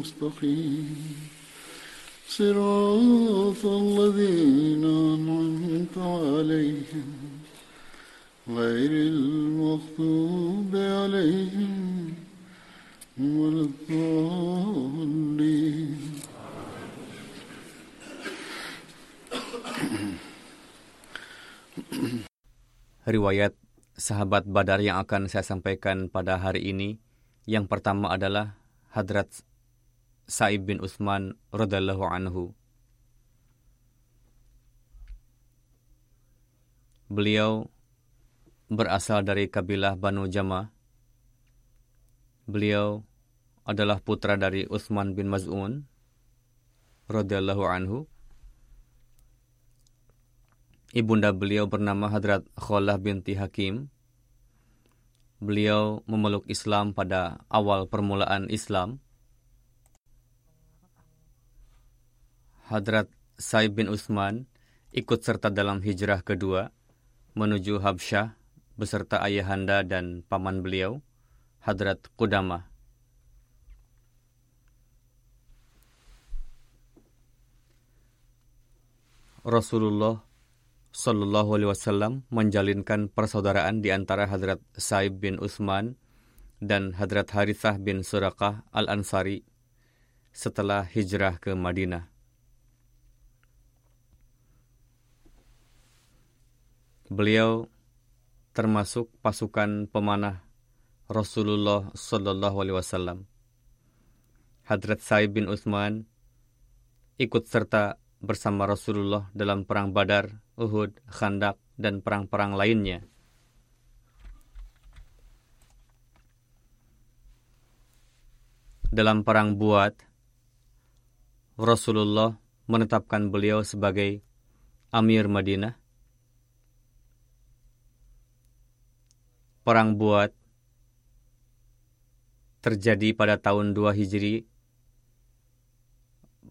المستقيم صراط الذين أنعمت عليهم غير المغضوب عليهم ولا الضالين riwayat sahabat Badar yang akan saya sampaikan pada hari ini. Yang pertama adalah Hadrat Sa'ib bin Utsman radhiyallahu anhu. Beliau berasal dari kabilah Banu Jama. Beliau adalah putra dari Utsman bin Maz'un radhiyallahu anhu. Ibunda beliau bernama Hadrat Kholah binti Hakim. Beliau memeluk Islam pada awal permulaan Islam. Hadrat Saib bin Utsman ikut serta dalam hijrah kedua menuju Habsyah beserta ayahanda dan paman beliau, Hadrat Qudamah. Rasulullah Sallallahu Alaihi Wasallam menjalinkan persaudaraan di antara Hadrat Saib bin Utsman dan Hadrat Harithah bin Surakah al-Ansari setelah hijrah ke Madinah. Beliau termasuk pasukan pemanah Rasulullah Sallallahu Alaihi Wasallam. Hadrat Saib bin Utsman ikut serta bersama Rasulullah dalam perang Badar, Uhud, Khandak, dan perang-perang lainnya. Dalam perang Buat, Rasulullah menetapkan beliau sebagai Amir Madinah. Perang Buat terjadi pada tahun 2 Hijri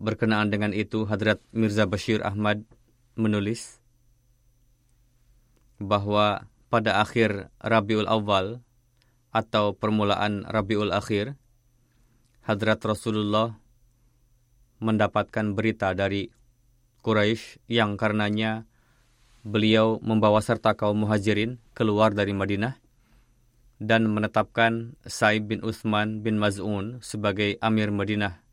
Berkenaan dengan itu, Hadrat Mirza Bashir Ahmad menulis bahwa pada akhir Rabiul Awal atau permulaan Rabiul Akhir, Hadrat Rasulullah mendapatkan berita dari Quraisy yang karenanya beliau membawa serta kaum muhajirin keluar dari Madinah dan menetapkan Sa'ib bin Utsman bin Maz'un sebagai Amir Madinah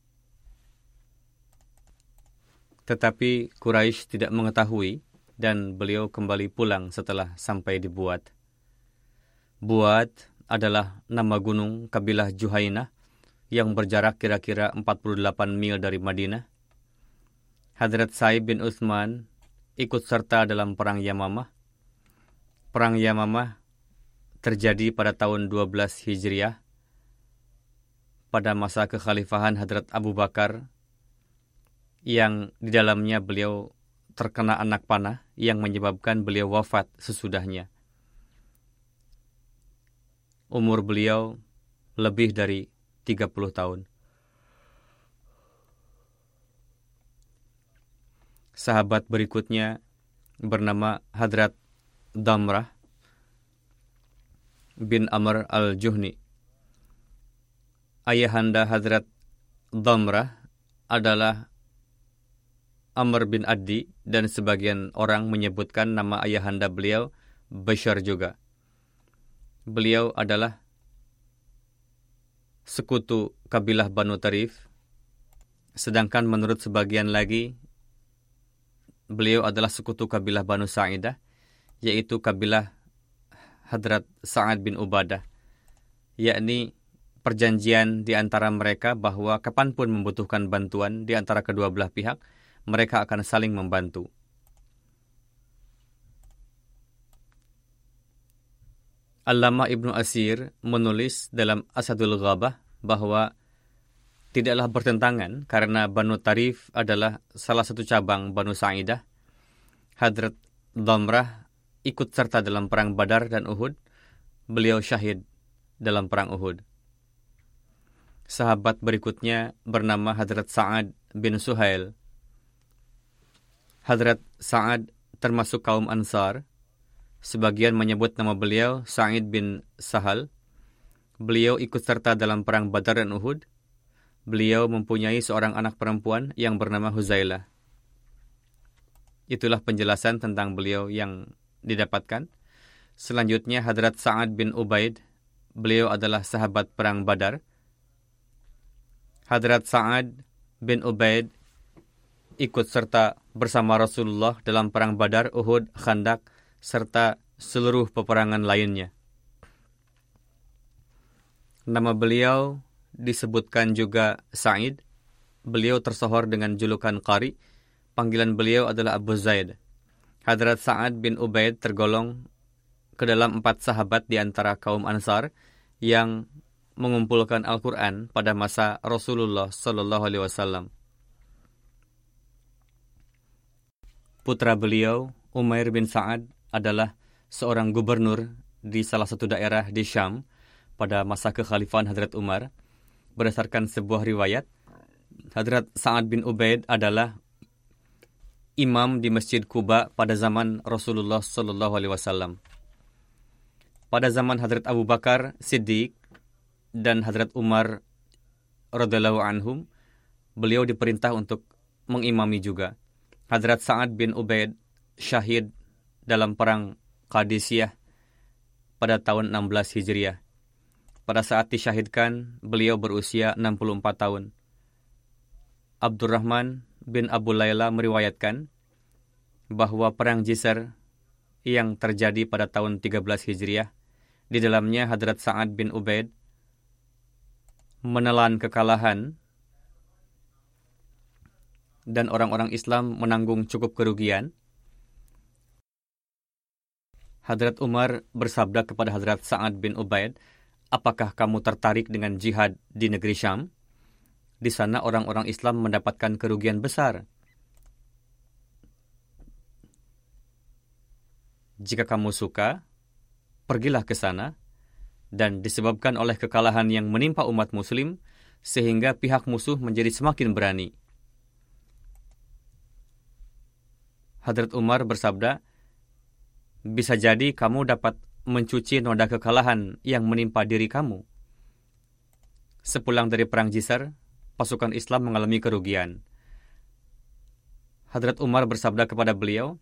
tetapi Quraisy tidak mengetahui dan beliau kembali pulang setelah sampai di Buat. Buat adalah nama gunung kabilah Juhainah yang berjarak kira-kira 48 mil dari Madinah. Hadrat Saib bin Utsman ikut serta dalam perang Yamamah. Perang Yamamah terjadi pada tahun 12 Hijriah pada masa kekhalifahan Hadrat Abu Bakar yang di dalamnya beliau terkena anak panah yang menyebabkan beliau wafat sesudahnya. Umur beliau lebih dari 30 tahun. Sahabat berikutnya bernama Hadrat Damrah bin Amr al-Juhni. Ayahanda Hadrat Damrah adalah Amr bin Addi dan sebagian orang menyebutkan nama ayahanda beliau Bashar juga. Beliau adalah sekutu kabilah Banu Tarif, sedangkan menurut sebagian lagi beliau adalah sekutu kabilah Banu Sa'idah, yaitu kabilah Hadrat Sa'ad bin Ubadah, yakni perjanjian di antara mereka bahwa kapan pun membutuhkan bantuan di antara kedua belah pihak, mereka akan saling membantu. Allama Ibnu Asir menulis dalam Asadul Ghabah bahwa tidaklah bertentangan karena Banu Tarif adalah salah satu cabang Banu Sa'idah. Hadrat Damrah ikut serta dalam perang Badar dan Uhud. Beliau syahid dalam perang Uhud. Sahabat berikutnya bernama Hadrat Sa'ad bin Suhail Hadrat Sa'ad termasuk kaum Ansar. Sebagian menyebut nama beliau Sa'id bin Sahal. Beliau ikut serta dalam perang Badar dan Uhud. Beliau mempunyai seorang anak perempuan yang bernama Huzailah. Itulah penjelasan tentang beliau yang didapatkan. Selanjutnya Hadrat Sa'ad bin Ubaid. Beliau adalah sahabat perang Badar. Hadrat Sa'ad bin Ubaid ikut serta bersama Rasulullah dalam perang Badar, Uhud, Khandak, serta seluruh peperangan lainnya. Nama beliau disebutkan juga Sa'id. Beliau tersohor dengan julukan Qari. Panggilan beliau adalah Abu Zaid. Hadrat Sa'ad bin Ubaid tergolong ke dalam empat sahabat di antara kaum Ansar yang mengumpulkan Al-Quran pada masa Rasulullah Sallallahu Alaihi Wasallam. Putra beliau, Umair bin Sa'ad, adalah seorang gubernur di salah satu daerah di Syam pada masa kekhalifahan Hadrat Umar. Berdasarkan sebuah riwayat, Hadrat Sa'ad bin Ubaid adalah imam di Masjid Kuba pada zaman Rasulullah Sallallahu Alaihi Wasallam. Pada zaman Hadrat Abu Bakar Siddiq dan Hadrat Umar radhiallahu anhum, beliau diperintah untuk mengimami juga. Hadrat Sa'ad bin Ubaid syahid dalam perang Qadisiyah pada tahun 16 Hijriah. Pada saat disyahidkan, beliau berusia 64 tahun. Abdurrahman bin Abu Layla meriwayatkan bahwa perang Jisr yang terjadi pada tahun 13 Hijriah, di dalamnya Hadrat Sa'ad bin Ubaid menelan kekalahan dan orang-orang Islam menanggung cukup kerugian, Hadrat Umar bersabda kepada Hadrat Sa'ad bin Ubaid, apakah kamu tertarik dengan jihad di negeri Syam? Di sana orang-orang Islam mendapatkan kerugian besar. Jika kamu suka, pergilah ke sana, dan disebabkan oleh kekalahan yang menimpa umat muslim, sehingga pihak musuh menjadi semakin berani. Hadrat Umar bersabda, bisa jadi kamu dapat mencuci noda kekalahan yang menimpa diri kamu. Sepulang dari Perang Jisar, pasukan Islam mengalami kerugian. Hadrat Umar bersabda kepada beliau,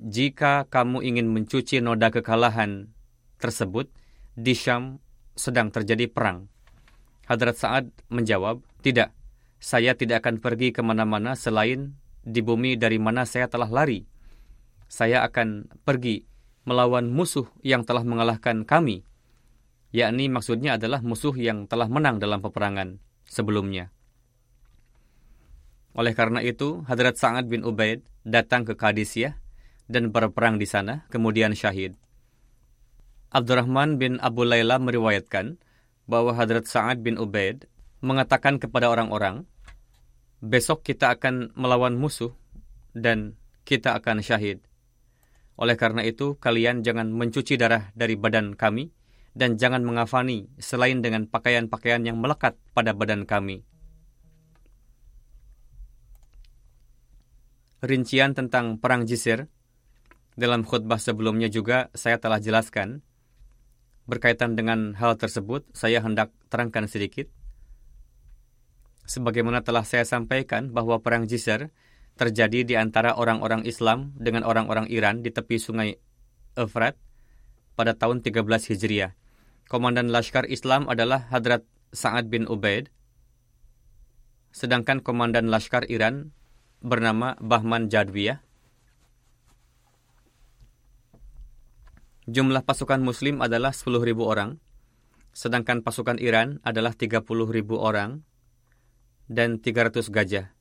jika kamu ingin mencuci noda kekalahan tersebut, di Syam sedang terjadi perang. Hadrat Sa'ad menjawab, tidak, saya tidak akan pergi ke mana-mana selain di bumi dari mana saya telah lari. Saya akan pergi melawan musuh yang telah mengalahkan kami, yakni maksudnya adalah musuh yang telah menang dalam peperangan sebelumnya. Oleh karena itu, Hadrat Sa'ad bin Ubaid datang ke Qadisiyah dan berperang di sana, kemudian syahid. Abdurrahman bin Abu Layla meriwayatkan bahwa Hadrat Sa'ad bin Ubaid mengatakan kepada orang-orang, besok kita akan melawan musuh dan kita akan syahid. Oleh karena itu, kalian jangan mencuci darah dari badan kami dan jangan mengafani selain dengan pakaian-pakaian yang melekat pada badan kami. rincian tentang Perang Jisir, dalam khutbah sebelumnya juga saya telah jelaskan. Berkaitan dengan hal tersebut, saya hendak terangkan sedikit. Sebagaimana telah saya sampaikan bahwa Perang Jisir terjadi di antara orang-orang Islam dengan orang-orang Iran di tepi sungai Efrat pada tahun 13 Hijriah. Komandan Laskar Islam adalah Hadrat Sa'ad bin Ubaid, sedangkan komandan Laskar Iran bernama Bahman Jadwiyah. Jumlah pasukan muslim adalah 10.000 orang, sedangkan pasukan Iran adalah 30.000 orang dan 300 gajah.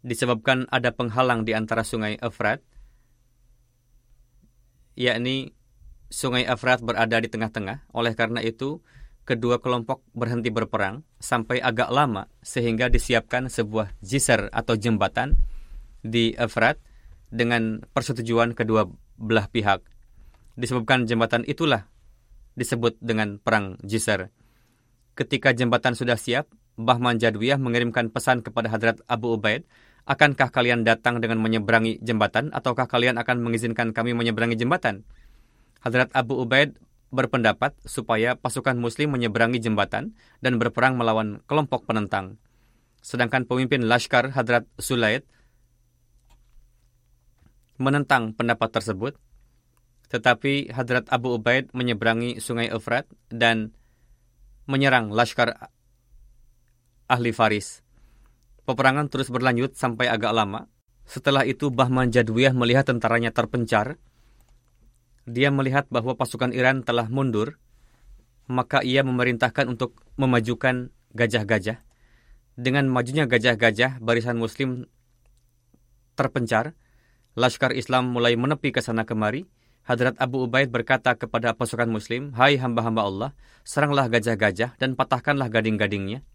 Disebabkan ada penghalang di antara sungai Efrat, yakni sungai Efrat berada di tengah-tengah, oleh karena itu kedua kelompok berhenti berperang sampai agak lama sehingga disiapkan sebuah jisr atau jembatan di Efrat dengan persetujuan kedua belah pihak. Disebabkan jembatan itulah disebut dengan perang Jisr. Ketika jembatan sudah siap, Bahman Jadwiyah mengirimkan pesan kepada Hadrat Abu Ubaid, akankah kalian datang dengan menyeberangi jembatan ataukah kalian akan mengizinkan kami menyeberangi jembatan? Hadrat Abu Ubaid berpendapat supaya pasukan muslim menyeberangi jembatan dan berperang melawan kelompok penentang. Sedangkan pemimpin Lashkar Hadrat Sulaid menentang pendapat tersebut tetapi Hadrat Abu Ubaid menyeberangi sungai Efrat dan menyerang Laskar ahli Faris. Peperangan terus berlanjut sampai agak lama. Setelah itu Bahman Jadwiyah melihat tentaranya terpencar. Dia melihat bahwa pasukan Iran telah mundur, maka ia memerintahkan untuk memajukan gajah-gajah. Dengan majunya gajah-gajah, barisan muslim terpencar. Laskar Islam mulai menepi ke sana kemari, Hadrat Abu Ubaid berkata kepada pasukan muslim, Hai hamba-hamba Allah, seranglah gajah-gajah dan patahkanlah gading-gadingnya.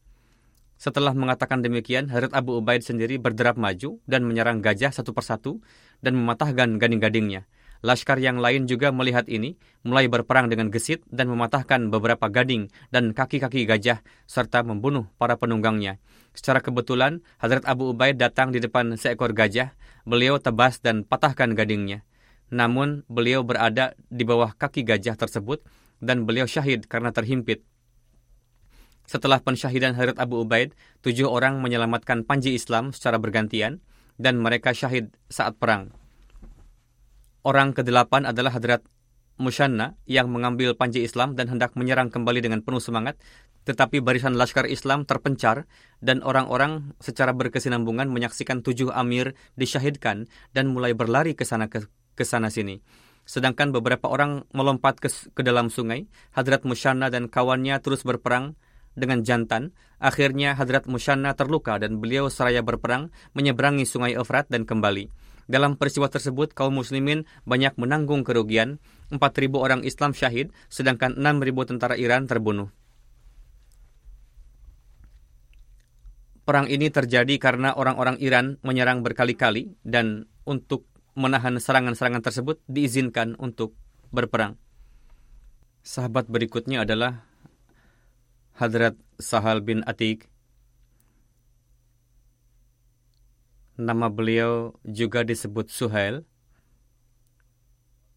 Setelah mengatakan demikian, Hadrat Abu Ubaid sendiri berderap maju dan menyerang gajah satu persatu dan mematahkan gading-gadingnya. Laskar yang lain juga melihat ini, mulai berperang dengan gesit dan mematahkan beberapa gading dan kaki-kaki gajah, serta membunuh para penunggangnya. Secara kebetulan, Hadrat Abu Ubaid datang di depan seekor gajah, beliau tebas dan patahkan gadingnya. Namun beliau berada di bawah kaki gajah tersebut dan beliau syahid karena terhimpit. Setelah pensyahidan Hadrat Abu Ubaid, tujuh orang menyelamatkan panji Islam secara bergantian dan mereka syahid saat perang. Orang kedelapan adalah Hadrat Musyanna yang mengambil panji Islam dan hendak menyerang kembali dengan penuh semangat, tetapi barisan Laskar Islam terpencar dan orang-orang secara berkesinambungan menyaksikan tujuh amir disyahidkan dan mulai berlari ke sana ke ke sana-sini. Sedangkan beberapa orang melompat ke, ke dalam sungai, Hadrat Musyana dan kawannya terus berperang dengan jantan. Akhirnya Hadrat Musyana terluka dan beliau seraya berperang menyeberangi sungai Efrat dan kembali. Dalam peristiwa tersebut, kaum muslimin banyak menanggung kerugian, 4.000 orang Islam syahid, sedangkan 6.000 tentara Iran terbunuh. Perang ini terjadi karena orang-orang Iran menyerang berkali-kali dan untuk menahan serangan-serangan tersebut diizinkan untuk berperang. Sahabat berikutnya adalah Hadrat Sahal bin Atik. Nama beliau juga disebut Suhail.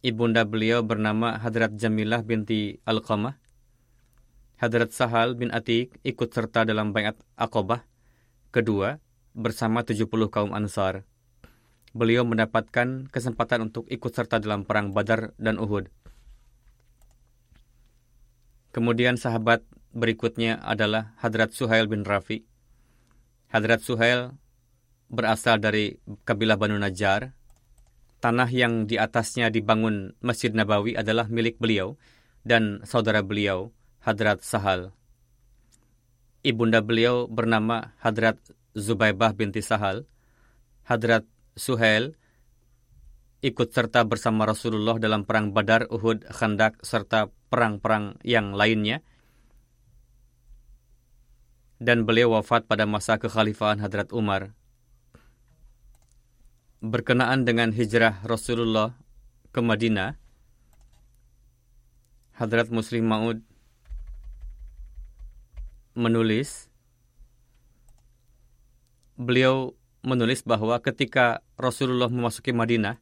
Ibunda beliau bernama Hadrat Jamilah binti Al-Qamah. Hadrat Sahal bin Atik ikut serta dalam bayat Aqobah kedua bersama 70 kaum Ansar beliau mendapatkan kesempatan untuk ikut serta dalam perang Badar dan Uhud. Kemudian sahabat berikutnya adalah Hadrat Suhail bin Rafi. Hadrat Suhail berasal dari kabilah Banu Najjar. Tanah yang di atasnya dibangun Masjid Nabawi adalah milik beliau dan saudara beliau, Hadrat Sahal. Ibunda beliau bernama Hadrat Zubaibah binti Sahal. Hadrat Suhail ikut serta bersama Rasulullah dalam perang Badar, Uhud, Khandak, serta perang-perang yang lainnya. Dan beliau wafat pada masa kekhalifahan Hadrat Umar. Berkenaan dengan hijrah Rasulullah ke Madinah, Hadrat Muslim Maud menulis, beliau menulis bahwa ketika Rasulullah memasuki Madinah,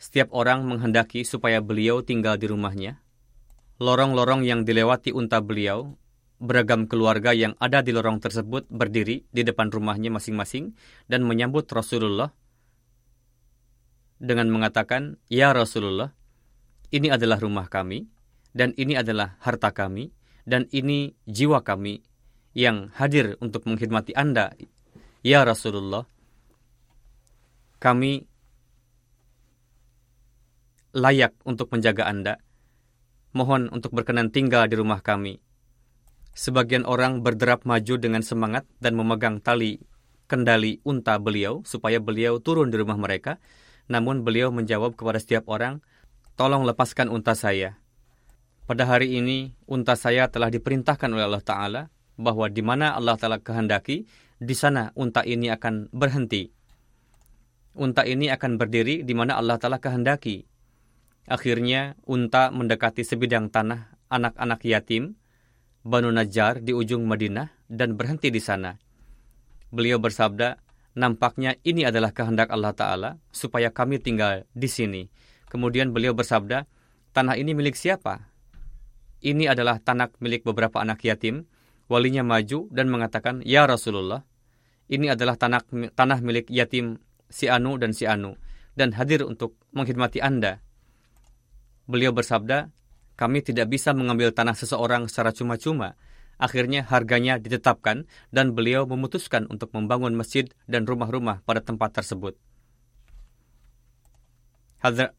setiap orang menghendaki supaya beliau tinggal di rumahnya. Lorong-lorong yang dilewati unta beliau, beragam keluarga yang ada di lorong tersebut berdiri di depan rumahnya masing-masing dan menyambut Rasulullah dengan mengatakan, "Ya Rasulullah, ini adalah rumah kami dan ini adalah harta kami dan ini jiwa kami yang hadir untuk mengkhidmati Anda, ya Rasulullah. Kami layak untuk menjaga Anda. Mohon untuk berkenan tinggal di rumah kami. Sebagian orang berderap maju dengan semangat dan memegang tali kendali unta beliau supaya beliau turun di rumah mereka. Namun beliau menjawab kepada setiap orang, tolong lepaskan unta saya. Pada hari ini, unta saya telah diperintahkan oleh Allah Ta'ala bahwa di mana Allah Ta'ala kehendaki, di sana unta ini akan berhenti. Unta ini akan berdiri di mana Allah Ta'ala kehendaki. Akhirnya, unta mendekati sebidang tanah anak-anak yatim, Banu Najjar di ujung Madinah, dan berhenti di sana. Beliau bersabda, nampaknya ini adalah kehendak Allah Ta'ala, supaya kami tinggal di sini. Kemudian beliau bersabda, tanah ini milik siapa? Ini adalah tanah milik beberapa anak yatim, walinya maju dan mengatakan, Ya Rasulullah, ini adalah tanah, tanah milik yatim si Anu dan si Anu, dan hadir untuk menghormati Anda. Beliau bersabda, kami tidak bisa mengambil tanah seseorang secara cuma-cuma. Akhirnya harganya ditetapkan dan beliau memutuskan untuk membangun masjid dan rumah-rumah pada tempat tersebut.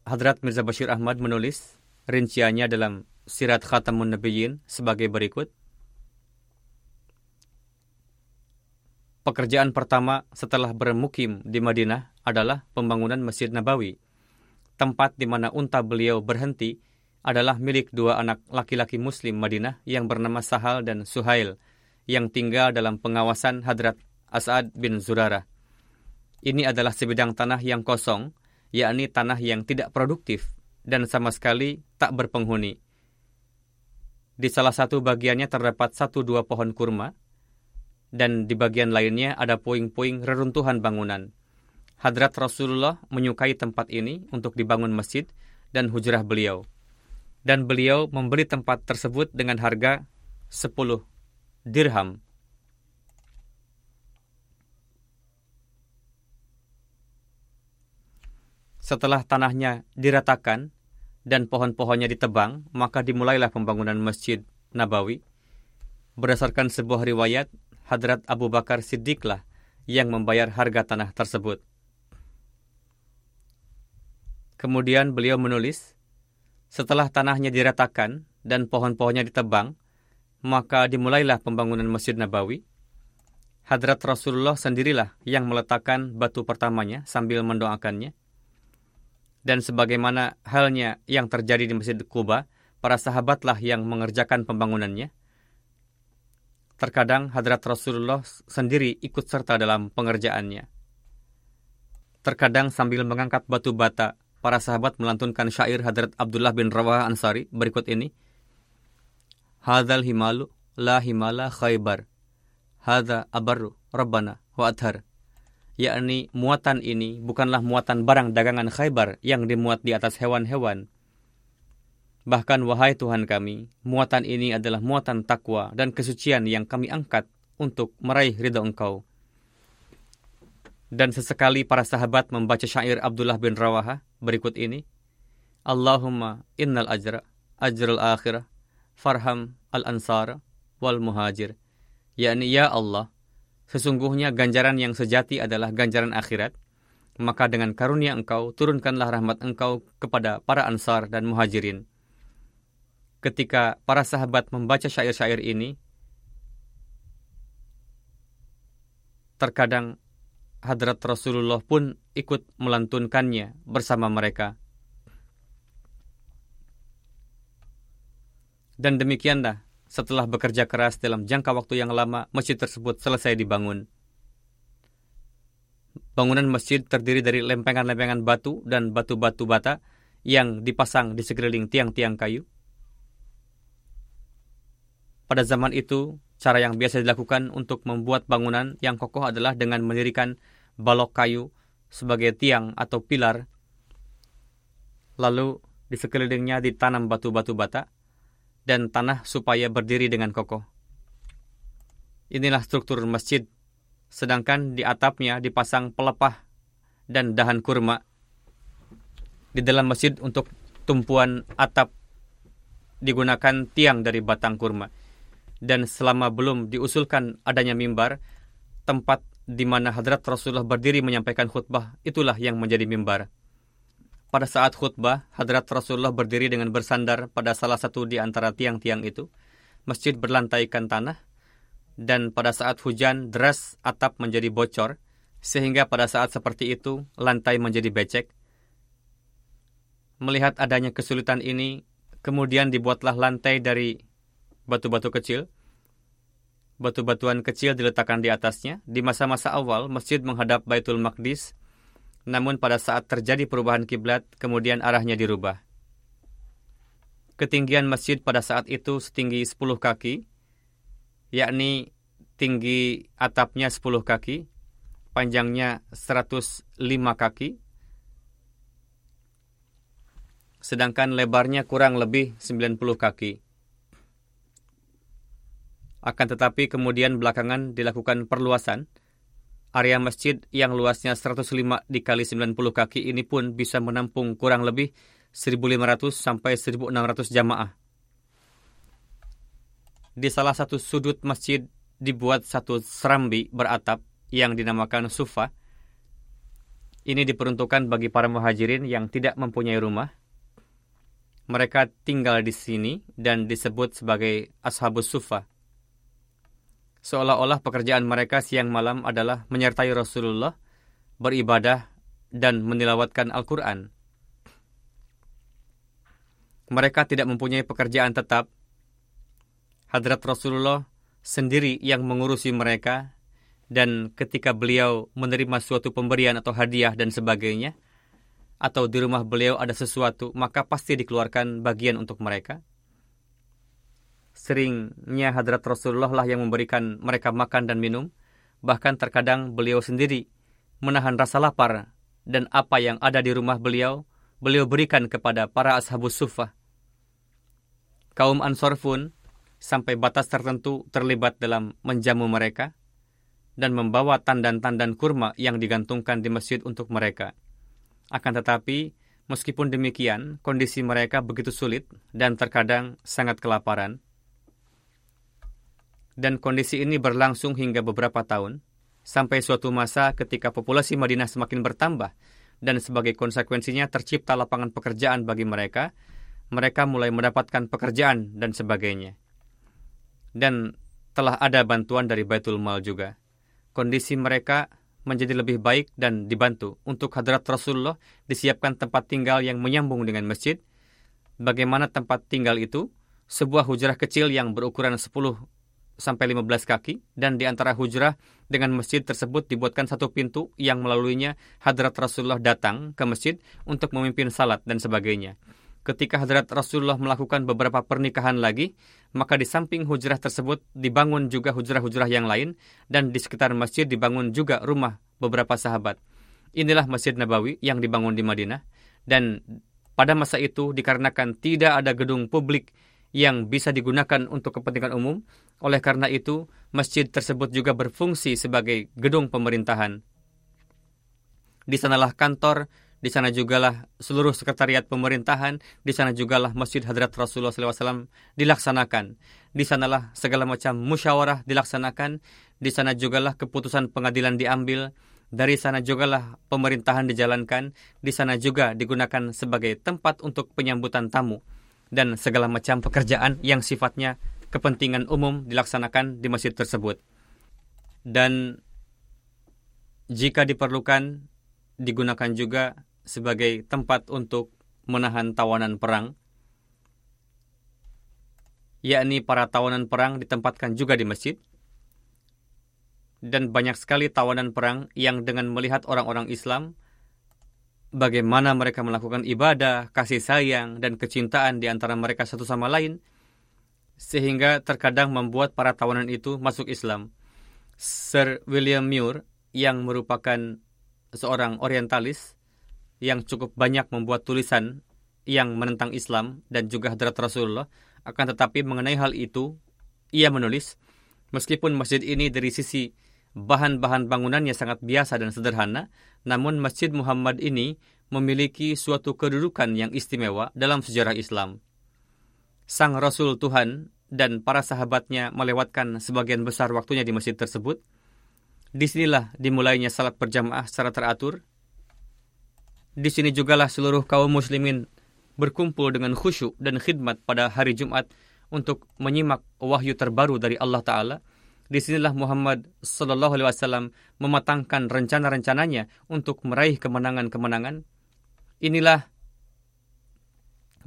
Hadrat Mirza Bashir Ahmad menulis rinciannya dalam Sirat Khatamun Nabiyyin sebagai berikut. Pekerjaan pertama setelah bermukim di Madinah adalah pembangunan Masjid Nabawi. Tempat di mana unta beliau berhenti adalah milik dua anak laki-laki muslim Madinah yang bernama Sahal dan Suhail yang tinggal dalam pengawasan Hadrat As'ad bin Zurarah. Ini adalah sebidang tanah yang kosong, yakni tanah yang tidak produktif dan sama sekali tak berpenghuni. Di salah satu bagiannya terdapat satu dua pohon kurma, dan di bagian lainnya ada puing-puing reruntuhan bangunan. Hadrat Rasulullah menyukai tempat ini untuk dibangun masjid dan hujrah beliau. Dan beliau membeli tempat tersebut dengan harga 10 dirham. Setelah tanahnya diratakan dan pohon-pohonnya ditebang, maka dimulailah pembangunan Masjid Nabawi. Berdasarkan sebuah riwayat, Hadrat Abu Bakar Siddiqlah yang membayar harga tanah tersebut. Kemudian beliau menulis, setelah tanahnya diratakan dan pohon-pohonnya ditebang, maka dimulailah pembangunan Masjid Nabawi. Hadrat Rasulullah sendirilah yang meletakkan batu pertamanya sambil mendoakannya. Dan sebagaimana halnya yang terjadi di Masjid Kuba, para sahabatlah yang mengerjakan pembangunannya. Terkadang Hadrat Rasulullah sendiri ikut serta dalam pengerjaannya. Terkadang sambil mengangkat batu bata, para sahabat melantunkan syair Hadrat Abdullah bin Rawah Ansari berikut ini. Hadal himalu la himala khaybar. Hada abaru rabbana wa adhar. Yakni muatan ini bukanlah muatan barang dagangan khaybar yang dimuat di atas hewan-hewan, Bahkan wahai Tuhan kami, muatan ini adalah muatan takwa dan kesucian yang kami angkat untuk meraih ridha Engkau. Dan sesekali para sahabat membaca syair Abdullah bin Rawaha berikut ini. Allahumma innal ajra ajral akhirah farham al ansar wal muhajir. yakni ya Allah, sesungguhnya ganjaran yang sejati adalah ganjaran akhirat. Maka dengan karunia engkau, turunkanlah rahmat engkau kepada para ansar dan muhajirin ketika para sahabat membaca syair-syair ini, terkadang hadrat Rasulullah pun ikut melantunkannya bersama mereka. Dan demikianlah, setelah bekerja keras dalam jangka waktu yang lama, masjid tersebut selesai dibangun. Bangunan masjid terdiri dari lempengan-lempengan batu dan batu-batu bata yang dipasang di sekeliling tiang-tiang kayu. Pada zaman itu, cara yang biasa dilakukan untuk membuat bangunan yang kokoh adalah dengan mendirikan balok kayu sebagai tiang atau pilar. Lalu di sekelilingnya ditanam batu-batu bata dan tanah supaya berdiri dengan kokoh. Inilah struktur masjid, sedangkan di atapnya dipasang pelepah dan dahan kurma. Di dalam masjid untuk tumpuan atap digunakan tiang dari batang kurma. Dan selama belum diusulkan adanya mimbar, tempat di mana hadrat Rasulullah berdiri menyampaikan khutbah, itulah yang menjadi mimbar. Pada saat khutbah, hadrat Rasulullah berdiri dengan bersandar pada salah satu di antara tiang-tiang itu. Masjid berlantaikan tanah, dan pada saat hujan, deras atap menjadi bocor, sehingga pada saat seperti itu, lantai menjadi becek. Melihat adanya kesulitan ini, kemudian dibuatlah lantai dari batu-batu kecil. Batu-batuan kecil diletakkan di atasnya. Di masa-masa awal, masjid menghadap Baitul Maqdis, namun pada saat terjadi perubahan kiblat, kemudian arahnya dirubah. Ketinggian masjid pada saat itu setinggi 10 kaki, yakni tinggi atapnya 10 kaki, panjangnya 105 kaki, sedangkan lebarnya kurang lebih 90 kaki. Akan tetapi kemudian belakangan dilakukan perluasan. Area masjid yang luasnya 105 dikali 90 kaki ini pun bisa menampung kurang lebih 1.500 sampai 1.600 jamaah. Di salah satu sudut masjid dibuat satu serambi beratap yang dinamakan sufa. Ini diperuntukkan bagi para muhajirin yang tidak mempunyai rumah. Mereka tinggal di sini dan disebut sebagai ashabus sufa. Seolah-olah pekerjaan mereka siang malam adalah menyertai Rasulullah, beribadah, dan menilawatkan Al-Quran. Mereka tidak mempunyai pekerjaan tetap. Hadrat Rasulullah sendiri yang mengurusi mereka dan ketika beliau menerima suatu pemberian atau hadiah dan sebagainya, atau di rumah beliau ada sesuatu, maka pasti dikeluarkan bagian untuk mereka. Seringnya hadrat Rasulullah lah yang memberikan mereka makan dan minum, bahkan terkadang beliau sendiri menahan rasa lapar dan apa yang ada di rumah beliau, beliau berikan kepada para ashabus sufah. Kaum Ansor pun sampai batas tertentu terlibat dalam menjamu mereka, dan membawa tandan-tandan kurma yang digantungkan di masjid untuk mereka. Akan tetapi, meskipun demikian, kondisi mereka begitu sulit dan terkadang sangat kelaparan. Dan kondisi ini berlangsung hingga beberapa tahun, sampai suatu masa ketika populasi Madinah semakin bertambah, dan sebagai konsekuensinya tercipta lapangan pekerjaan bagi mereka, mereka mulai mendapatkan pekerjaan dan sebagainya. Dan telah ada bantuan dari Baitul Mal juga kondisi mereka menjadi lebih baik dan dibantu. Untuk hadrat Rasulullah disiapkan tempat tinggal yang menyambung dengan masjid. Bagaimana tempat tinggal itu? Sebuah hujrah kecil yang berukuran 10 sampai 15 kaki dan di antara hujrah dengan masjid tersebut dibuatkan satu pintu yang melaluinya hadrat Rasulullah datang ke masjid untuk memimpin salat dan sebagainya. Ketika hadrat Rasulullah melakukan beberapa pernikahan lagi, maka di samping hujrah tersebut dibangun juga hujrah-hujrah yang lain, dan di sekitar masjid dibangun juga rumah beberapa sahabat. Inilah Masjid Nabawi yang dibangun di Madinah, dan pada masa itu dikarenakan tidak ada gedung publik yang bisa digunakan untuk kepentingan umum, oleh karena itu masjid tersebut juga berfungsi sebagai gedung pemerintahan. Di sanalah kantor, di sana jugalah seluruh sekretariat pemerintahan, di sana jugalah Masjid Hadrat Rasulullah SAW dilaksanakan. Di sanalah segala macam musyawarah dilaksanakan, di sana jugalah keputusan pengadilan diambil, dari sana jugalah pemerintahan dijalankan, di sana juga digunakan sebagai tempat untuk penyambutan tamu, dan segala macam pekerjaan yang sifatnya kepentingan umum dilaksanakan di masjid tersebut. Dan jika diperlukan, digunakan juga sebagai tempat untuk menahan tawanan perang, yakni para tawanan perang ditempatkan juga di masjid, dan banyak sekali tawanan perang yang dengan melihat orang-orang Islam, bagaimana mereka melakukan ibadah, kasih sayang, dan kecintaan di antara mereka satu sama lain, sehingga terkadang membuat para tawanan itu masuk Islam. Sir William Muir yang merupakan seorang orientalis yang cukup banyak membuat tulisan yang menentang Islam dan juga hadrat Rasulullah. Akan tetapi mengenai hal itu, ia menulis, meskipun masjid ini dari sisi bahan-bahan bangunannya sangat biasa dan sederhana, namun Masjid Muhammad ini memiliki suatu kedudukan yang istimewa dalam sejarah Islam. Sang Rasul Tuhan dan para sahabatnya melewatkan sebagian besar waktunya di masjid tersebut. Di sinilah dimulainya salat berjamaah secara teratur. Di sini jugalah seluruh kaum muslimin berkumpul dengan khusyuk dan khidmat pada hari Jumat untuk menyimak wahyu terbaru dari Allah Ta'ala. Di sinilah Muhammad Sallallahu Alaihi Wasallam mematangkan rencana-rencananya untuk meraih kemenangan-kemenangan. Inilah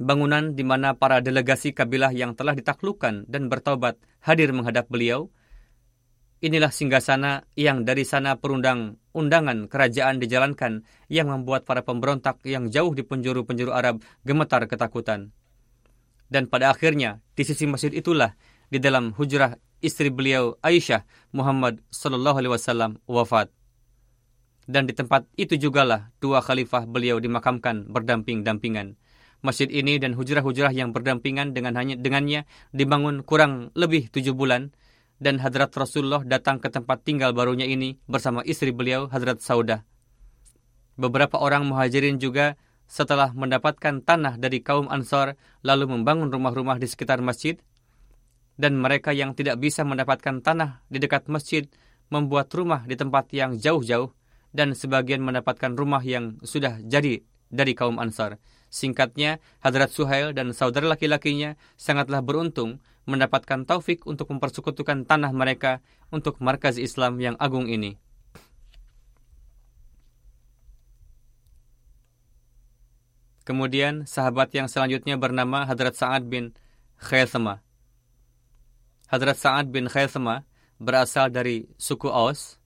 bangunan di mana para delegasi kabilah yang telah ditaklukkan dan bertobat hadir menghadap beliau. Inilah singgasana yang dari sana perundang undangan kerajaan dijalankan yang membuat para pemberontak yang jauh di penjuru-penjuru Arab gemetar ketakutan. Dan pada akhirnya, di sisi masjid itulah, di dalam hujrah istri beliau Aisyah Muhammad Sallallahu Alaihi Wasallam wafat. Dan di tempat itu jugalah dua khalifah beliau dimakamkan berdamping-dampingan. Masjid ini dan hujrah-hujrah yang berdampingan dengan hanya dengannya dibangun kurang lebih tujuh bulan dan Hadrat Rasulullah datang ke tempat tinggal barunya ini bersama istri beliau Hadrat Saudah. Beberapa orang muhajirin juga setelah mendapatkan tanah dari kaum Ansar lalu membangun rumah-rumah di sekitar masjid dan mereka yang tidak bisa mendapatkan tanah di dekat masjid membuat rumah di tempat yang jauh-jauh dan sebagian mendapatkan rumah yang sudah jadi dari kaum Ansar. Singkatnya, Hadrat Suhail dan saudara laki-lakinya sangatlah beruntung mendapatkan taufik untuk mempersekutukan tanah mereka untuk markaz Islam yang agung ini. Kemudian sahabat yang selanjutnya bernama Hadrat Sa'ad bin Khaisama. Hadrat Sa'ad bin Khaisama berasal dari suku Aus.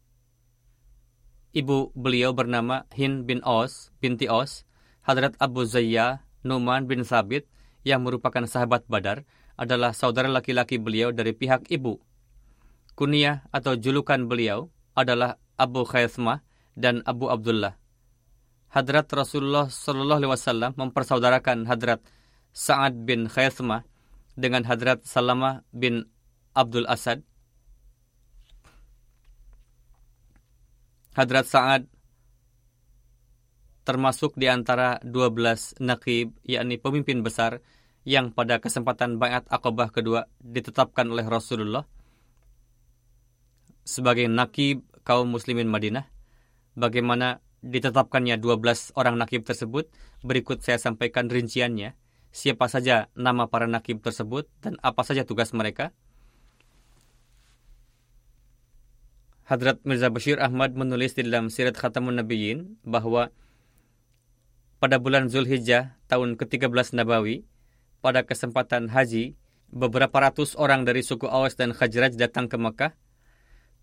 Ibu beliau bernama Hin bin Aus, binti Aus, Hadrat Abu Zayya Numan bin Sabit yang merupakan sahabat Badar adalah saudara laki-laki beliau dari pihak ibu. Kunyah atau julukan beliau adalah Abu Khaismah dan Abu Abdullah. Hadrat Rasulullah Shallallahu Alaihi Wasallam mempersaudarakan Hadrat Sa'ad bin Khaismah dengan Hadrat Salamah bin Abdul Asad. Hadrat Sa'ad termasuk di antara 12 nakib, yakni pemimpin besar, yang pada kesempatan Bayat Aqabah kedua ditetapkan oleh Rasulullah sebagai nakib kaum muslimin Madinah. Bagaimana ditetapkannya 12 orang nakib tersebut, berikut saya sampaikan rinciannya. Siapa saja nama para nakib tersebut dan apa saja tugas mereka. Hadrat Mirza Bashir Ahmad menulis di dalam Sirat Khatamun Nabiyyin bahwa pada bulan Zulhijjah tahun ke-13 Nabawi, pada kesempatan haji, beberapa ratus orang dari suku Awas dan Khajraj datang ke Mekah.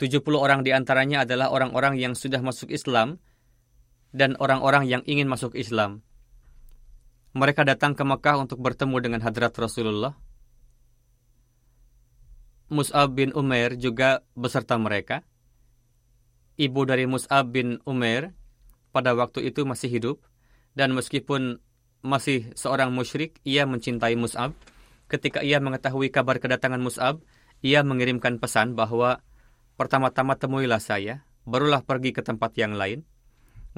70 orang di antaranya adalah orang-orang yang sudah masuk Islam dan orang-orang yang ingin masuk Islam. Mereka datang ke Mekah untuk bertemu dengan hadrat Rasulullah. Mus'ab bin Umair juga beserta mereka. Ibu dari Mus'ab bin Umair pada waktu itu masih hidup dan meskipun masih seorang musyrik, ia mencintai Mus'ab. Ketika ia mengetahui kabar kedatangan Mus'ab, ia mengirimkan pesan bahwa pertama-tama temuilah saya, barulah pergi ke tempat yang lain.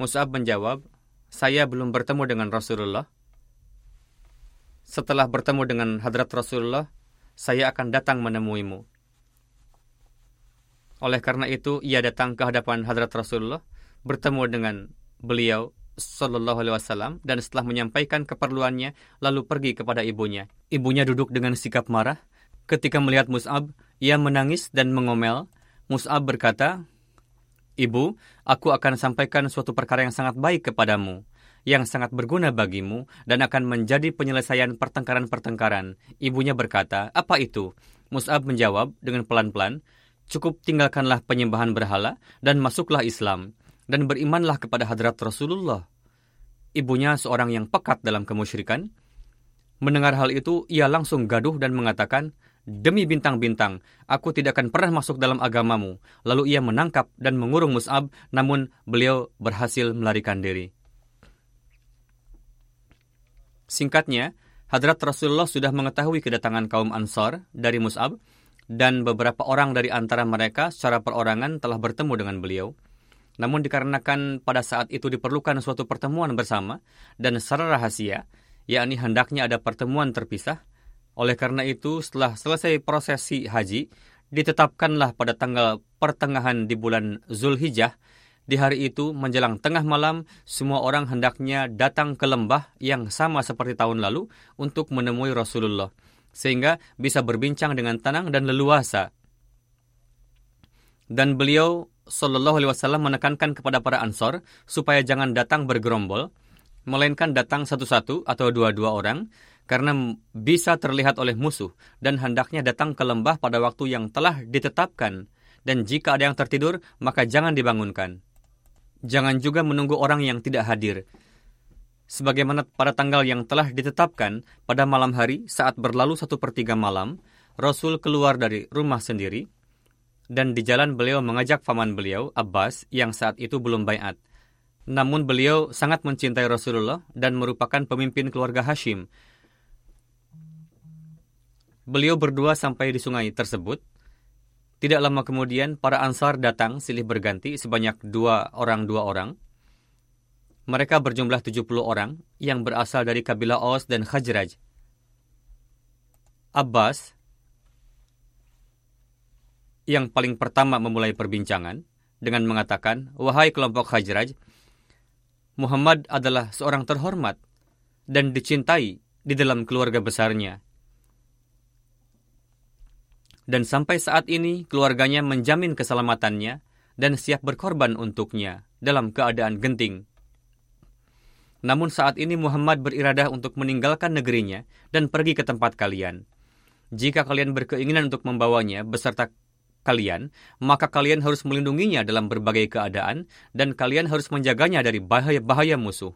Mus'ab menjawab, saya belum bertemu dengan Rasulullah. Setelah bertemu dengan hadrat Rasulullah, saya akan datang menemuimu. Oleh karena itu, ia datang ke hadapan hadrat Rasulullah, bertemu dengan beliau Sallallahu Alaihi Wasallam dan setelah menyampaikan keperluannya lalu pergi kepada ibunya. Ibunya duduk dengan sikap marah. Ketika melihat Mus'ab, ia menangis dan mengomel. Mus'ab berkata, Ibu, aku akan sampaikan suatu perkara yang sangat baik kepadamu, yang sangat berguna bagimu, dan akan menjadi penyelesaian pertengkaran-pertengkaran. Ibunya berkata, apa itu? Mus'ab menjawab dengan pelan-pelan, cukup tinggalkanlah penyembahan berhala dan masuklah Islam dan berimanlah kepada hadrat Rasulullah. Ibunya seorang yang pekat dalam kemusyrikan. Mendengar hal itu, ia langsung gaduh dan mengatakan, Demi bintang-bintang, aku tidak akan pernah masuk dalam agamamu. Lalu ia menangkap dan mengurung Mus'ab, namun beliau berhasil melarikan diri. Singkatnya, Hadrat Rasulullah sudah mengetahui kedatangan kaum Ansar dari Mus'ab, dan beberapa orang dari antara mereka secara perorangan telah bertemu dengan beliau. Namun dikarenakan pada saat itu diperlukan suatu pertemuan bersama dan secara rahasia, yakni hendaknya ada pertemuan terpisah, oleh karena itu, setelah selesai prosesi haji, ditetapkanlah pada tanggal pertengahan di bulan Zulhijjah. Di hari itu, menjelang tengah malam, semua orang hendaknya datang ke lembah yang sama seperti tahun lalu untuk menemui Rasulullah, sehingga bisa berbincang dengan tenang dan leluasa. Dan beliau Shallallahu Alaihi Wasallam menekankan kepada para ansor supaya jangan datang bergerombol, melainkan datang satu-satu atau dua-dua orang, karena bisa terlihat oleh musuh dan hendaknya datang ke lembah pada waktu yang telah ditetapkan dan jika ada yang tertidur maka jangan dibangunkan. Jangan juga menunggu orang yang tidak hadir. Sebagaimana pada tanggal yang telah ditetapkan pada malam hari saat berlalu satu per tiga malam, Rasul keluar dari rumah sendiri dan di jalan beliau mengajak paman beliau, Abbas, yang saat itu belum bayat. Namun beliau sangat mencintai Rasulullah dan merupakan pemimpin keluarga Hashim, Beliau berdua sampai di sungai tersebut. Tidak lama kemudian, para ansar datang silih berganti sebanyak dua orang dua orang. Mereka berjumlah 70 orang yang berasal dari kabilah Aus dan Khajraj. Abbas yang paling pertama memulai perbincangan dengan mengatakan, Wahai kelompok Khajraj, Muhammad adalah seorang terhormat dan dicintai di dalam keluarga besarnya dan sampai saat ini keluarganya menjamin keselamatannya dan siap berkorban untuknya dalam keadaan genting. Namun saat ini Muhammad beriradah untuk meninggalkan negerinya dan pergi ke tempat kalian. Jika kalian berkeinginan untuk membawanya beserta kalian, maka kalian harus melindunginya dalam berbagai keadaan dan kalian harus menjaganya dari bahaya-bahaya musuh.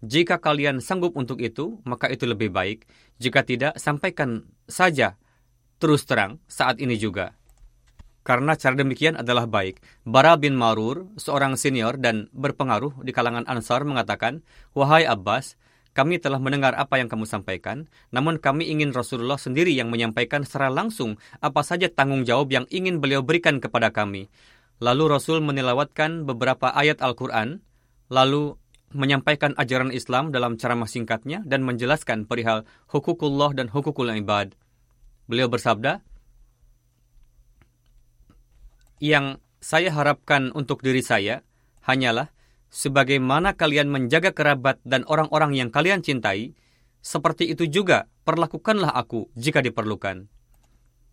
Jika kalian sanggup untuk itu, maka itu lebih baik. Jika tidak, sampaikan saja terus terang saat ini juga. Karena cara demikian adalah baik. Bara bin Marur, seorang senior dan berpengaruh di kalangan Ansar mengatakan, Wahai Abbas, kami telah mendengar apa yang kamu sampaikan, namun kami ingin Rasulullah sendiri yang menyampaikan secara langsung apa saja tanggung jawab yang ingin beliau berikan kepada kami. Lalu Rasul menilawatkan beberapa ayat Al-Quran, lalu menyampaikan ajaran Islam dalam ceramah singkatnya dan menjelaskan perihal hukukullah dan hukukul ibad. Beliau bersabda, "Yang saya harapkan untuk diri saya hanyalah sebagaimana kalian menjaga kerabat dan orang-orang yang kalian cintai, seperti itu juga perlakukanlah aku jika diperlukan."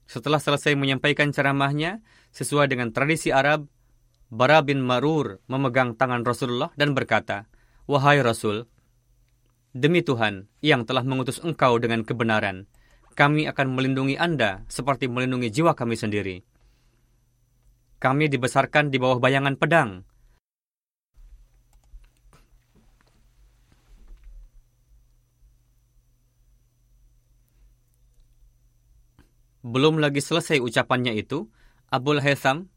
Setelah selesai menyampaikan ceramahnya, sesuai dengan tradisi Arab, Bara bin Marur memegang tangan Rasulullah dan berkata, Wahai Rasul, demi Tuhan yang telah mengutus engkau dengan kebenaran, kami akan melindungi Anda seperti melindungi jiwa kami sendiri. Kami dibesarkan di bawah bayangan pedang. Belum lagi selesai ucapannya itu, Abul Haytham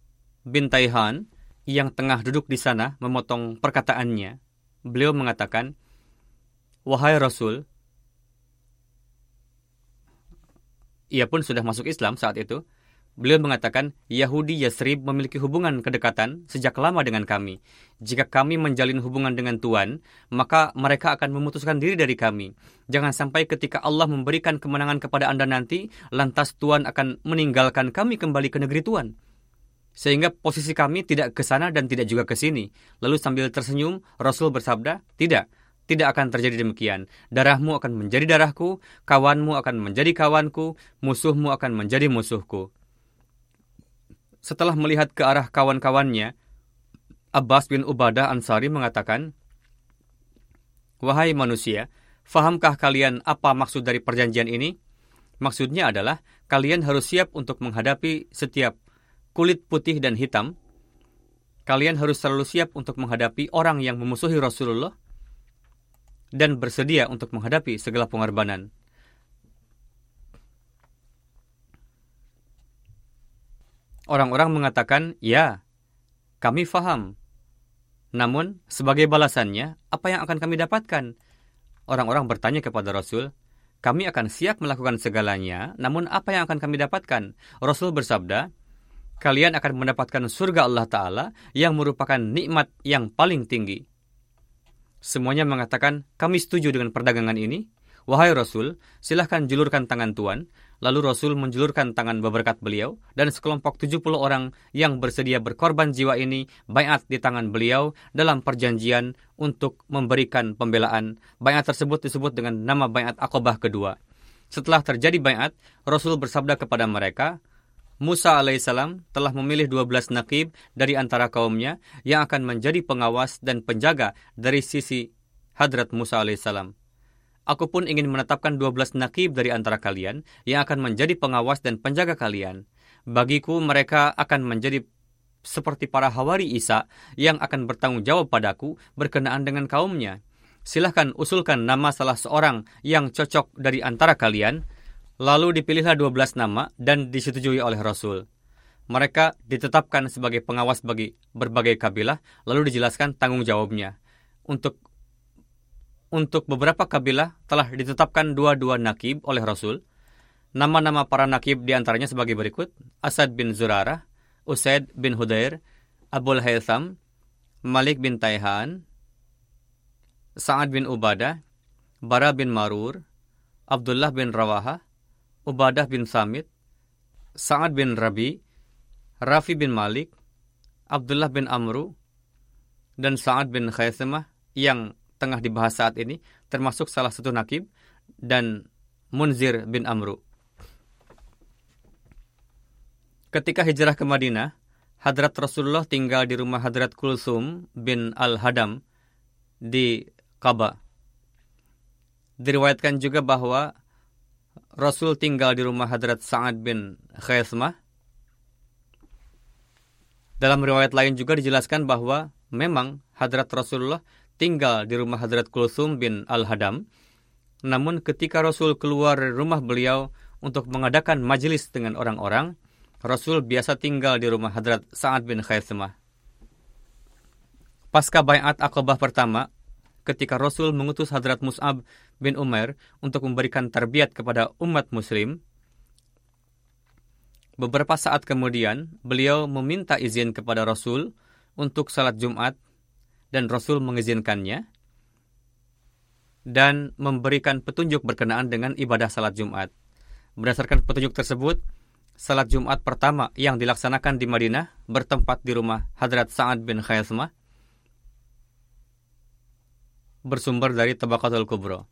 bin Taihan yang tengah duduk di sana memotong perkataannya. Beliau mengatakan, Wahai Rasul, ia pun sudah masuk Islam saat itu. Beliau mengatakan, Yahudi Yasrib memiliki hubungan kedekatan sejak lama dengan kami. Jika kami menjalin hubungan dengan Tuhan, maka mereka akan memutuskan diri dari kami. Jangan sampai ketika Allah memberikan kemenangan kepada Anda nanti, lantas Tuhan akan meninggalkan kami kembali ke negeri Tuhan. Sehingga posisi kami tidak ke sana dan tidak juga ke sini. Lalu sambil tersenyum, Rasul bersabda, tidak, tidak akan terjadi demikian. Darahmu akan menjadi darahku, kawanmu akan menjadi kawanku, musuhmu akan menjadi musuhku. Setelah melihat ke arah kawan-kawannya, Abbas bin Ubadah Ansari mengatakan, Wahai manusia, fahamkah kalian apa maksud dari perjanjian ini? Maksudnya adalah kalian harus siap untuk menghadapi setiap kulit putih dan hitam. Kalian harus selalu siap untuk menghadapi orang yang memusuhi Rasulullah dan bersedia untuk menghadapi segala pengorbanan. Orang-orang mengatakan, ya, kami faham. Namun, sebagai balasannya, apa yang akan kami dapatkan? Orang-orang bertanya kepada Rasul, kami akan siap melakukan segalanya, namun apa yang akan kami dapatkan? Rasul bersabda, kalian akan mendapatkan surga Allah Ta'ala yang merupakan nikmat yang paling tinggi. Semuanya mengatakan, kami setuju dengan perdagangan ini. Wahai Rasul, silahkan julurkan tangan Tuan. Lalu Rasul menjulurkan tangan berberkat beliau, dan sekelompok 70 orang yang bersedia berkorban jiwa ini bayat di tangan beliau dalam perjanjian untuk memberikan pembelaan. Bayat tersebut disebut dengan nama bayat akobah kedua. Setelah terjadi bayat, Rasul bersabda kepada mereka, Musa alaihissalam telah memilih 12 nakib dari antara kaumnya yang akan menjadi pengawas dan penjaga dari sisi hadrat Musa alaihissalam. Aku pun ingin menetapkan 12 nakib dari antara kalian yang akan menjadi pengawas dan penjaga kalian. Bagiku mereka akan menjadi seperti para hawari Isa yang akan bertanggung jawab padaku berkenaan dengan kaumnya. Silahkan usulkan nama salah seorang yang cocok dari antara kalian, lalu dipilihlah 12 nama dan disetujui oleh Rasul. Mereka ditetapkan sebagai pengawas bagi berbagai kabilah, lalu dijelaskan tanggung jawabnya. Untuk untuk beberapa kabilah telah ditetapkan dua-dua nakib oleh Rasul. Nama-nama para nakib di antaranya sebagai berikut. Asad bin Zurarah, Usaid bin Hudair, Abul Haytham, Malik bin Taihan, Sa'ad bin Ubadah, Bara bin Marur, Abdullah bin Rawaha, Ubadah bin Samit, Sa'ad bin Rabi, Rafi bin Malik, Abdullah bin Amru, dan Sa'ad bin Khaisamah yang tengah dibahas saat ini, termasuk salah satu nakib dan Munzir bin Amru. Ketika hijrah ke Madinah, Hadrat Rasulullah tinggal di rumah Hadrat Kulsum bin Al-Hadam di Kaba. Diriwayatkan juga bahwa Rasul tinggal di rumah Hadrat Sa'ad bin Khaismah. Dalam riwayat lain juga dijelaskan bahwa memang Hadrat Rasulullah tinggal di rumah Hadrat Kulsum bin Al-Hadam. Namun ketika Rasul keluar rumah beliau untuk mengadakan majelis dengan orang-orang, Rasul biasa tinggal di rumah Hadrat Sa'ad bin Khaisamah. Pasca bayat akobah pertama, ketika Rasul mengutus Hadrat Mus'ab bin Umar untuk memberikan terbiat kepada umat muslim, beberapa saat kemudian beliau meminta izin kepada Rasul untuk salat Jumat dan Rasul mengizinkannya dan memberikan petunjuk berkenaan dengan ibadah salat Jumat. Berdasarkan petunjuk tersebut, salat Jumat pertama yang dilaksanakan di Madinah bertempat di rumah Hadrat Sa'ad bin Khayasmah bersumber dari Tabaqatul Kubro.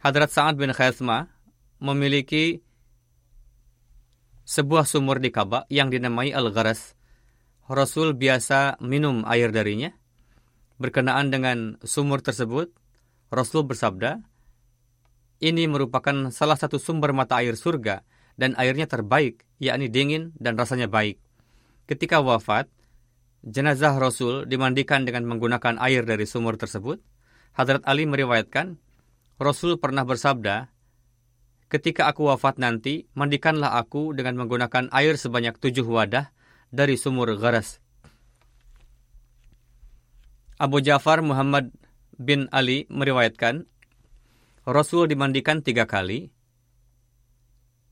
Hadrat Sa'ad bin Khayasmah memiliki sebuah sumur di Ka'bah yang dinamai Al-Gharas. Rasul biasa minum air darinya Berkenaan dengan sumur tersebut, Rasul bersabda, ini merupakan salah satu sumber mata air surga dan airnya terbaik, yakni dingin dan rasanya baik. Ketika wafat, jenazah Rasul dimandikan dengan menggunakan air dari sumur tersebut. Hadrat Ali meriwayatkan, Rasul pernah bersabda, Ketika aku wafat nanti, mandikanlah aku dengan menggunakan air sebanyak tujuh wadah dari sumur garas. Abu Ja'far Muhammad bin Ali meriwayatkan, Rasul dimandikan tiga kali.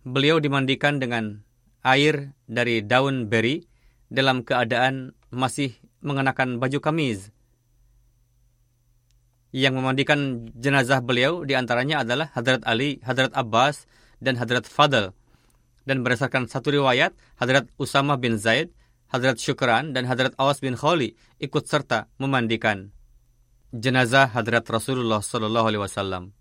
Beliau dimandikan dengan air dari daun beri dalam keadaan masih mengenakan baju kamis. Yang memandikan jenazah beliau di antaranya adalah Hadrat Ali, Hadrat Abbas, dan Hadrat Fadl. Dan berdasarkan satu riwayat, Hadrat Usama bin Zaid Hadrat Syukran dan Hadrat Awas bin Khali ikut serta memandikan jenazah Hadrat Rasulullah Sallallahu Alaihi Wasallam.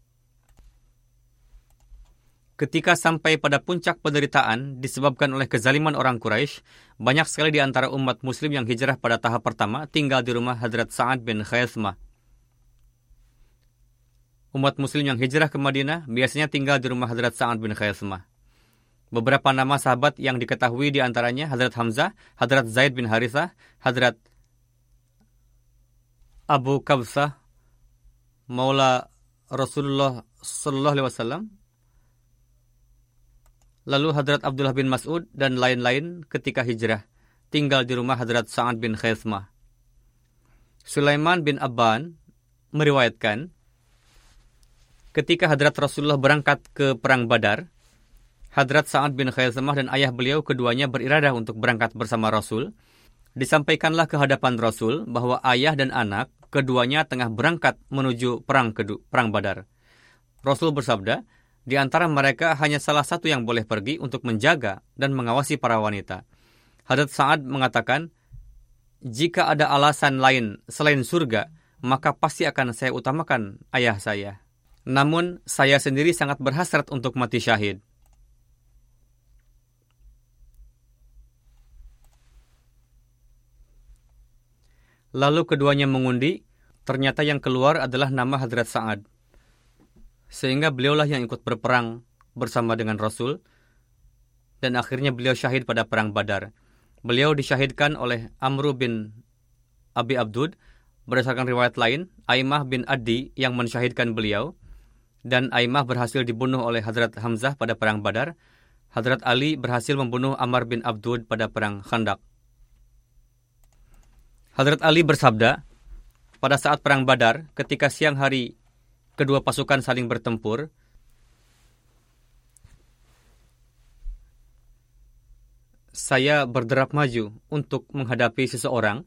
Ketika sampai pada puncak penderitaan disebabkan oleh kezaliman orang Quraisy, banyak sekali di antara umat muslim yang hijrah pada tahap pertama tinggal di rumah Hadrat Sa'ad bin Khaismah. Umat muslim yang hijrah ke Madinah biasanya tinggal di rumah Hadrat Sa'ad bin Khaismah. Beberapa nama sahabat yang diketahui di antaranya Hadrat Hamzah, Hadrat Zaid bin Harithah, Hadrat Abu Kabsah, Maula Rasulullah Sallallahu Alaihi Wasallam. Lalu Hadrat Abdullah bin Mas'ud dan lain-lain ketika hijrah tinggal di rumah Hadrat Sa'ad bin Khaismah. Sulaiman bin Abban meriwayatkan ketika Hadrat Rasulullah berangkat ke perang Badar, Hadrat Sa'ad bin Khaismah dan ayah beliau keduanya beriradah untuk berangkat bersama Rasul. Disampaikanlah ke hadapan Rasul bahwa ayah dan anak keduanya tengah berangkat menuju perang kedu perang Badar. Rasul bersabda, di antara mereka hanya salah satu yang boleh pergi untuk menjaga dan mengawasi para wanita. Hadrat Sa'ad mengatakan, jika ada alasan lain selain surga, maka pasti akan saya utamakan ayah saya. Namun, saya sendiri sangat berhasrat untuk mati syahid. Lalu keduanya mengundi, ternyata yang keluar adalah nama Hadrat Sa'ad. Sehingga beliaulah yang ikut berperang bersama dengan Rasul dan akhirnya beliau syahid pada perang Badar. Beliau disyahidkan oleh Amru bin Abi Abdud berdasarkan riwayat lain, Aimah bin Adi yang mensyahidkan beliau dan Aimah berhasil dibunuh oleh Hadrat Hamzah pada perang Badar. Hadrat Ali berhasil membunuh Amr bin Abdud pada perang Khandak. Hadrat Ali bersabda, pada saat perang Badar, ketika siang hari kedua pasukan saling bertempur, saya berderap maju untuk menghadapi seseorang.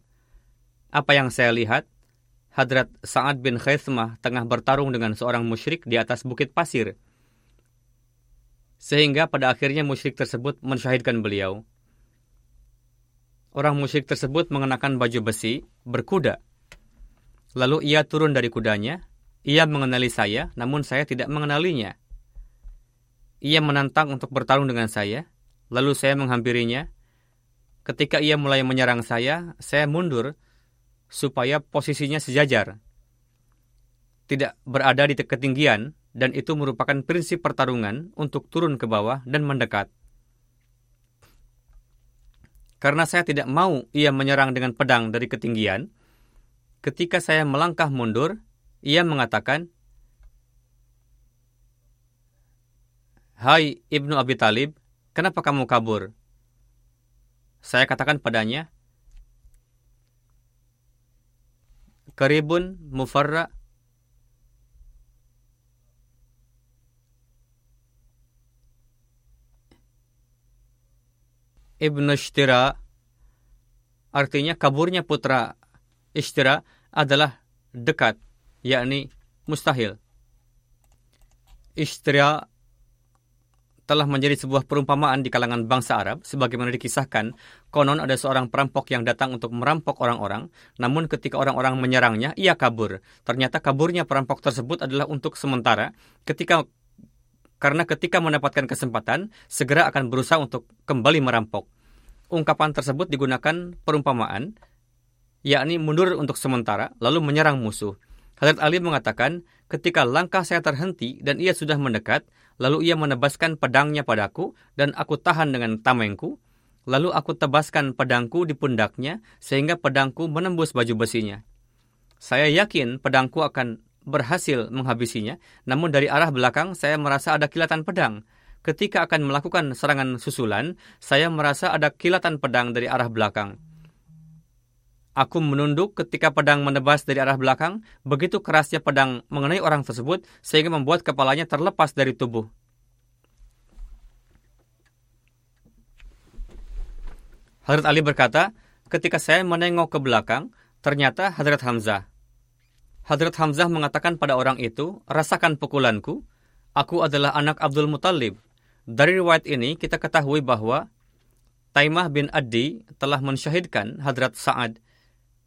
Apa yang saya lihat, Hadrat Sa'ad bin Khaismah tengah bertarung dengan seorang musyrik di atas bukit pasir. Sehingga pada akhirnya musyrik tersebut mensyahidkan beliau. Orang musyrik tersebut mengenakan baju besi, berkuda. Lalu ia turun dari kudanya, ia mengenali saya, namun saya tidak mengenalinya. Ia menantang untuk bertarung dengan saya, lalu saya menghampirinya. Ketika ia mulai menyerang saya, saya mundur supaya posisinya sejajar. Tidak berada di ketinggian, dan itu merupakan prinsip pertarungan untuk turun ke bawah dan mendekat. Karena saya tidak mau ia menyerang dengan pedang dari ketinggian, ketika saya melangkah mundur, ia mengatakan, Hai Ibnu Abi Talib, kenapa kamu kabur? Saya katakan padanya, Karibun Mufarra Ibnu Ishtira artinya kaburnya putra Ishtira adalah dekat yakni mustahil. Istria telah menjadi sebuah perumpamaan di kalangan bangsa Arab, sebagaimana dikisahkan, konon ada seorang perampok yang datang untuk merampok orang-orang, namun ketika orang-orang menyerangnya, ia kabur. Ternyata kaburnya perampok tersebut adalah untuk sementara, ketika karena ketika mendapatkan kesempatan, segera akan berusaha untuk kembali merampok. Ungkapan tersebut digunakan perumpamaan, yakni mundur untuk sementara, lalu menyerang musuh. Hadrat Ali mengatakan, ketika langkah saya terhenti dan ia sudah mendekat, lalu ia menebaskan pedangnya padaku dan aku tahan dengan tamengku, lalu aku tebaskan pedangku di pundaknya sehingga pedangku menembus baju besinya. Saya yakin pedangku akan berhasil menghabisinya, namun dari arah belakang saya merasa ada kilatan pedang. Ketika akan melakukan serangan susulan, saya merasa ada kilatan pedang dari arah belakang. Aku menunduk ketika pedang menebas dari arah belakang, begitu kerasnya pedang mengenai orang tersebut sehingga membuat kepalanya terlepas dari tubuh. Hadrat Ali berkata, ketika saya menengok ke belakang, ternyata Hadrat Hamzah. Hadrat Hamzah mengatakan pada orang itu, rasakan pukulanku, aku adalah anak Abdul Muttalib. Dari riwayat ini kita ketahui bahwa Taimah bin Adi telah mensyahidkan Hadrat Sa'ad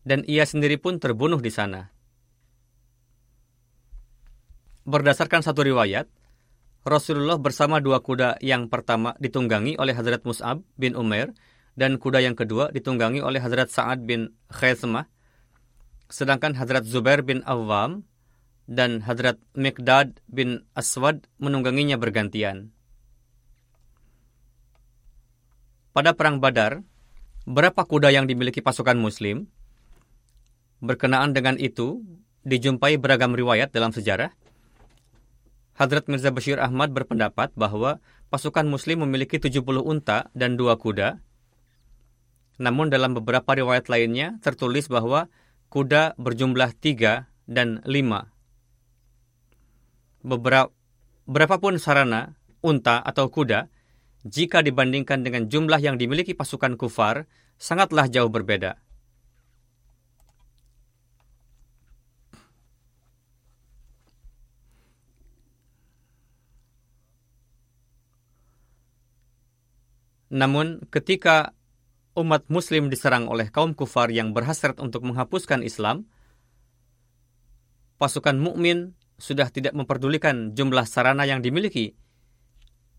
dan ia sendiri pun terbunuh di sana. Berdasarkan satu riwayat, Rasulullah bersama dua kuda yang pertama ditunggangi oleh Hazrat Mus'ab bin Umair dan kuda yang kedua ditunggangi oleh Hazrat Sa'ad bin Khaismah, sedangkan Hazrat Zubair bin Awam dan Hazrat Mikdad bin Aswad menungganginya bergantian. Pada Perang Badar, berapa kuda yang dimiliki pasukan muslim? Berkenaan dengan itu, dijumpai beragam riwayat dalam sejarah. Hadrat Mirza Bashir Ahmad berpendapat bahwa pasukan muslim memiliki 70 unta dan dua kuda. Namun dalam beberapa riwayat lainnya tertulis bahwa kuda berjumlah tiga dan lima. Beberapa, berapapun sarana, unta atau kuda, jika dibandingkan dengan jumlah yang dimiliki pasukan kufar, sangatlah jauh berbeda. Namun, ketika umat Muslim diserang oleh kaum kufar yang berhasrat untuk menghapuskan Islam, pasukan mukmin sudah tidak memperdulikan jumlah sarana yang dimiliki,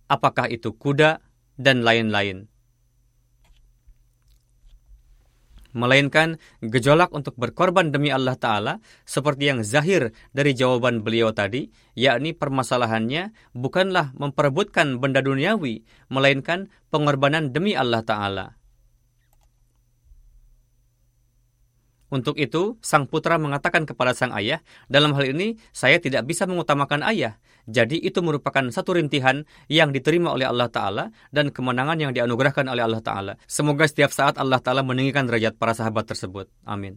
apakah itu kuda dan lain-lain. Melainkan gejolak untuk berkorban demi Allah Ta'ala, seperti yang zahir dari jawaban beliau tadi, yakni permasalahannya bukanlah memperebutkan benda duniawi, melainkan pengorbanan demi Allah Ta'ala. Untuk itu, sang putra mengatakan kepada sang ayah, dalam hal ini saya tidak bisa mengutamakan ayah. Jadi itu merupakan satu rintihan yang diterima oleh Allah Ta'ala dan kemenangan yang dianugerahkan oleh Allah Ta'ala. Semoga setiap saat Allah Ta'ala meninggikan derajat para sahabat tersebut. Amin.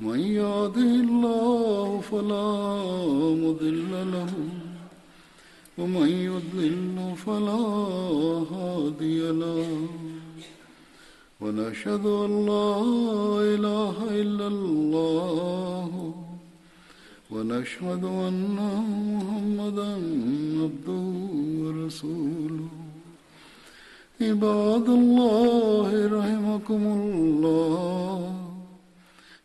من يهده الله فلا مضل له ومن يضلل فلا هادي له. ونشهد أن لا إله إلا الله ونشهد أن محمدا عبده ورسوله. عباد الله رحمكم الله.